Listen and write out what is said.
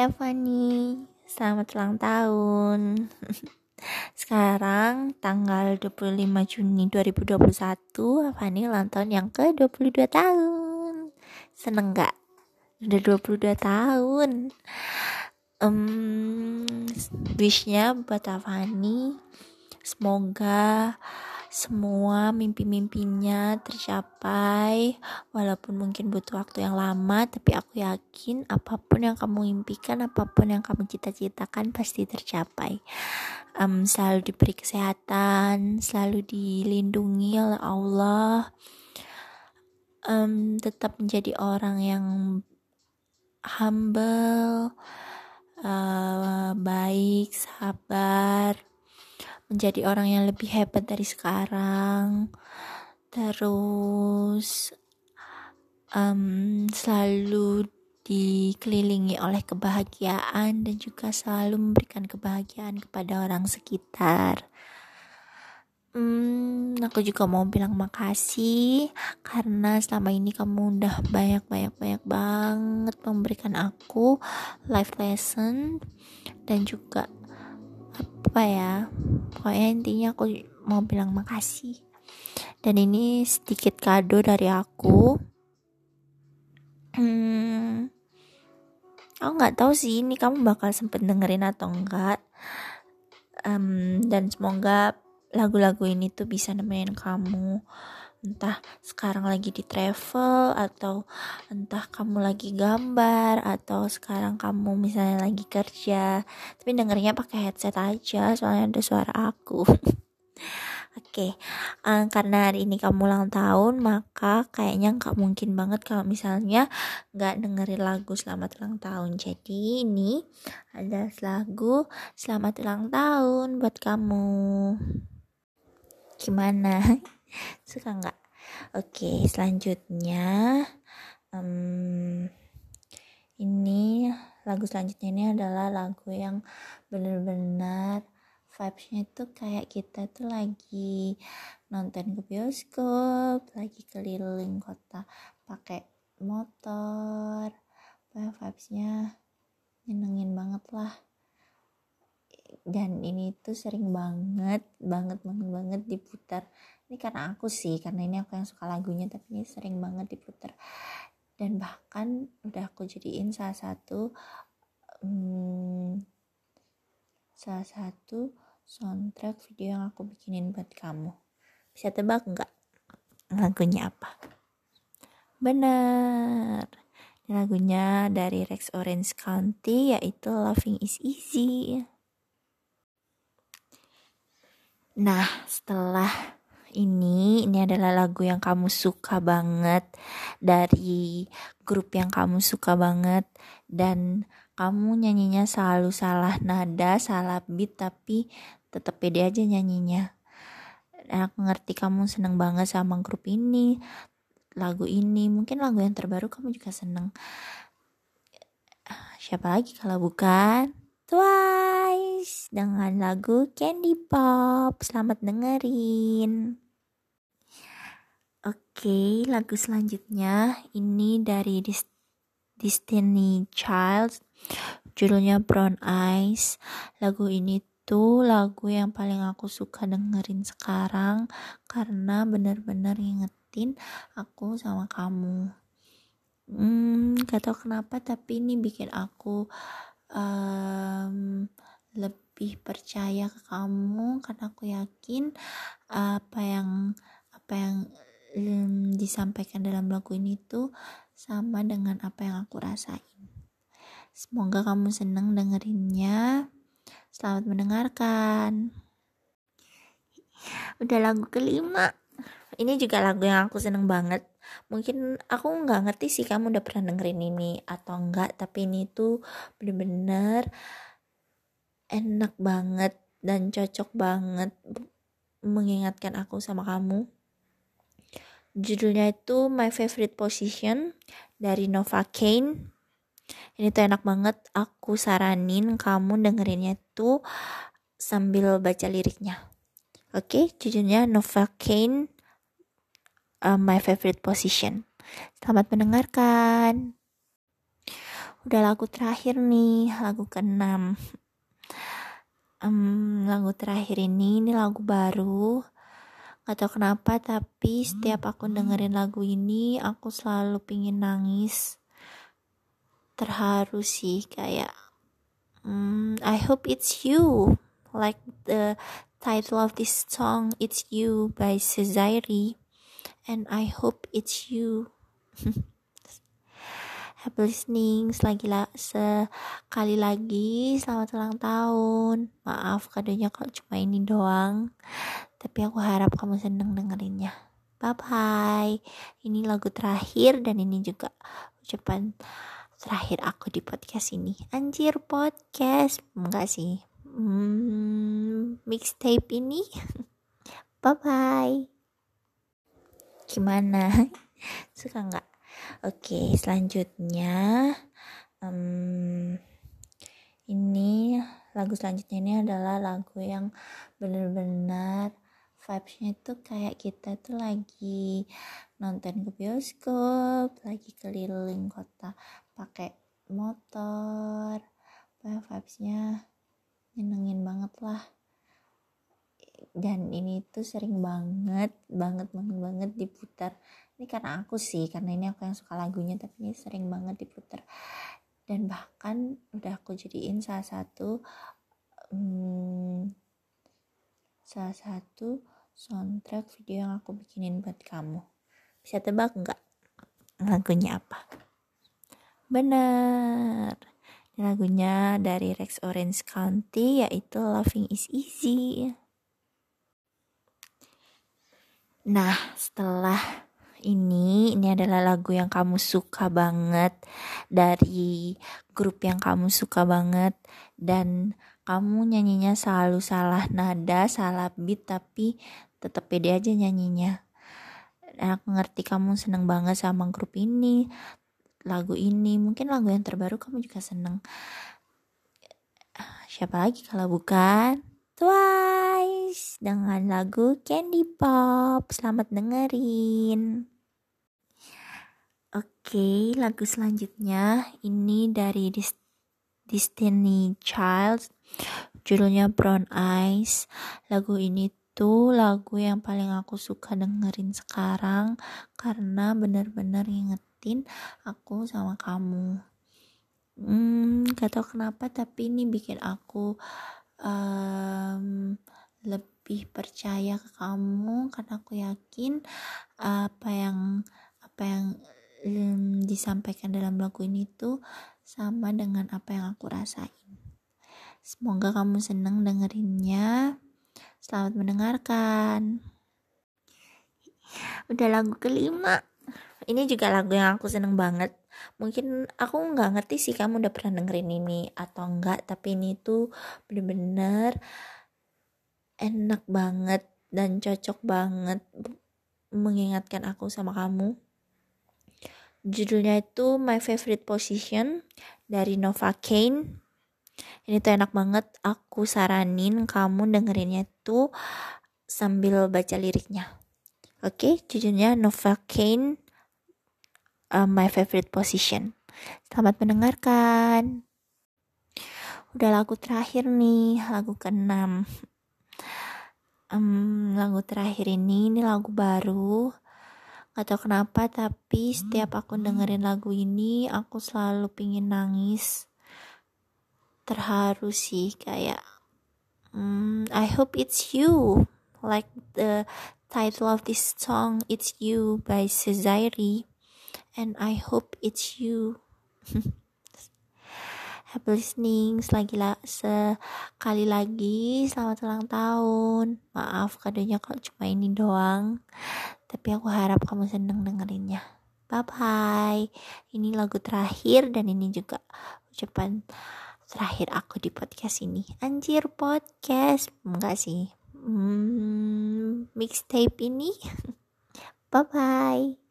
Hai Avani, selamat ulang tahun. Sekarang tanggal 25 Juni 2021, Avani ulang tahun yang ke-22 tahun. Seneng gak? Udah 22 tahun. Um, wishnya buat Avani, semoga semua mimpi-mimpinya tercapai walaupun mungkin butuh waktu yang lama tapi aku yakin apa pun yang kamu impikan apa pun yang kamu cita-citakan pasti tercapai. Um, selalu diberi kesehatan selalu dilindungi oleh Allah. Um, tetap menjadi orang yang humble uh, baik sabar menjadi orang yang lebih hebat dari sekarang. Terus um, selalu dikelilingi oleh kebahagiaan dan juga selalu memberikan kebahagiaan kepada orang sekitar. Hmm, aku juga mau bilang makasih karena selama ini kamu udah banyak banyak banyak banget memberikan aku life lesson dan juga apa ya pokoknya intinya aku mau bilang makasih. Dan ini sedikit kado dari aku. Hmm, aku nggak tahu sih ini kamu bakal sempet dengerin atau enggak. Um, dan semoga lagu-lagu ini tuh bisa nemenin kamu entah sekarang lagi di travel atau entah kamu lagi gambar atau sekarang kamu misalnya lagi kerja tapi dengernya pakai headset aja soalnya ada suara aku Oke, okay. um, karena hari ini kamu ulang tahun, maka kayaknya nggak mungkin banget kalau misalnya nggak dengerin lagu selamat ulang tahun. Jadi ini ada lagu selamat ulang tahun buat kamu. Gimana? suka nggak? Oke selanjutnya um, ini lagu selanjutnya ini adalah lagu yang benar-benar vibesnya itu kayak kita tuh lagi nonton ke bioskop lagi keliling kota pakai motor. Vibesnya nyenengin banget lah. Dan ini tuh sering banget banget banget banget diputar ini karena aku sih karena ini aku yang suka lagunya tapi ini sering banget diputar dan bahkan udah aku jadiin salah satu hmm, salah satu soundtrack video yang aku bikinin buat kamu. Bisa tebak nggak lagunya apa? Benar lagunya dari Rex Orange County yaitu Loving is Easy. Nah setelah ini ini adalah lagu yang kamu suka banget dari grup yang kamu suka banget dan kamu nyanyinya selalu salah nada, salah beat tapi tetap pede aja nyanyinya. Dan aku ngerti kamu seneng banget sama grup ini, lagu ini, mungkin lagu yang terbaru kamu juga seneng. Siapa lagi kalau bukan Twice dengan lagu Candy Pop. Selamat dengerin. Oke, lagu selanjutnya ini dari Destiny Child. Judulnya Brown Eyes. Lagu ini tuh lagu yang paling aku suka dengerin sekarang karena bener-bener ngingetin aku sama kamu. Hmm, gak tau kenapa tapi ini bikin aku um, lebih percaya ke kamu karena aku yakin apa yang apa yang um, disampaikan dalam lagu ini tuh sama dengan apa yang aku rasain. Semoga kamu seneng dengerinnya. Selamat mendengarkan. Udah lagu kelima. Ini juga lagu yang aku seneng banget. Mungkin aku nggak ngerti sih kamu udah pernah dengerin ini atau enggak. Tapi ini tuh bener-bener enak banget dan cocok banget mengingatkan aku sama kamu. Judulnya itu My Favorite Position dari Nova Kane ini tuh enak banget aku saranin kamu dengerinnya tuh sambil baca liriknya. Oke okay, judulnya Nova Kane uh, My Favorite Position. Selamat mendengarkan. Udah lagu terakhir nih lagu keenam. Um, lagu terakhir ini ini lagu baru. Gak tau kenapa tapi setiap aku dengerin lagu ini aku selalu pingin nangis. Terharu sih kayak um, I hope it's you. Like the title of this song it's you by Cesare and I hope it's you. Happy listening. Selagi la sekali lagi selamat ulang tahun. Maaf kadonya kalau cuma ini doang. Tapi aku harap kamu seneng dengerinnya. Bye bye ini lagu terakhir dan ini juga ucapan terakhir aku di podcast ini. Anjir podcast. Enggak sih. Hmm, mixtape ini. Bye bye gimana? Suka nggak? Oke, selanjutnya um, ini lagu selanjutnya ini adalah lagu yang benar-benar vibesnya itu kayak kita tuh lagi nonton ke bioskop, lagi keliling kota pakai motor, vibesnya nyenengin banget lah dan ini tuh sering banget banget banget banget diputar. Ini karena aku sih karena ini aku yang suka lagunya tapi ini sering banget diputar. Dan bahkan udah aku jadiin salah satu hmm, salah satu soundtrack video yang aku bikinin buat kamu. Bisa tebak nggak lagunya apa? Bener lagunya dari Rex Orange County yaitu Loving is Easy nah setelah ini ini adalah lagu yang kamu suka banget dari grup yang kamu suka banget dan kamu nyanyinya selalu salah nada, salah beat tapi tetap pede aja nyanyinya. Dan aku ngerti kamu seneng banget sama grup ini, lagu ini, mungkin lagu yang terbaru kamu juga seneng. Siapa lagi kalau bukan Twice dengan lagu Candy Pop. Selamat dengerin. Oke, lagu selanjutnya ini dari Dis Destiny Child. Judulnya Brown Eyes. Lagu ini tuh lagu yang paling aku suka dengerin sekarang karena bener-bener ngingetin aku sama kamu. Hmm, gak tau kenapa tapi ini bikin aku um, lebih percaya ke kamu karena aku yakin apa yang apa yang um, disampaikan dalam lagu ini tuh sama dengan apa yang aku rasain. Semoga kamu senang dengerinnya. Selamat mendengarkan. Udah lagu kelima. Ini juga lagu yang aku seneng banget. Mungkin aku nggak ngerti sih kamu udah pernah dengerin ini atau enggak, tapi ini tuh bener-bener enak banget dan cocok banget mengingatkan aku sama kamu. Judulnya itu My Favorite Position dari Nova Kane ini tuh enak banget aku saranin kamu dengerinnya tuh sambil baca liriknya. Oke okay, judulnya Nova Kane uh, My Favorite Position. Selamat mendengarkan. Udah lagu terakhir nih lagu keenam um, lagu terakhir ini ini lagu baru. Gak tau kenapa tapi setiap aku dengerin lagu ini aku selalu pingin nangis. Terharu sih kayak um, I hope it's you. Like the title of this song it's you by Cesare and I hope it's you happy listening selagi la sekali lagi selamat ulang tahun. Maaf kadonya kalau cuma ini doang tapi aku harap kamu seneng dengerinnya. Bye bye ini lagu terakhir dan ini juga ucapan terakhir aku di podcast ini. Anjir podcast. Enggak sih. Hmm, mixtape ini. Bye bye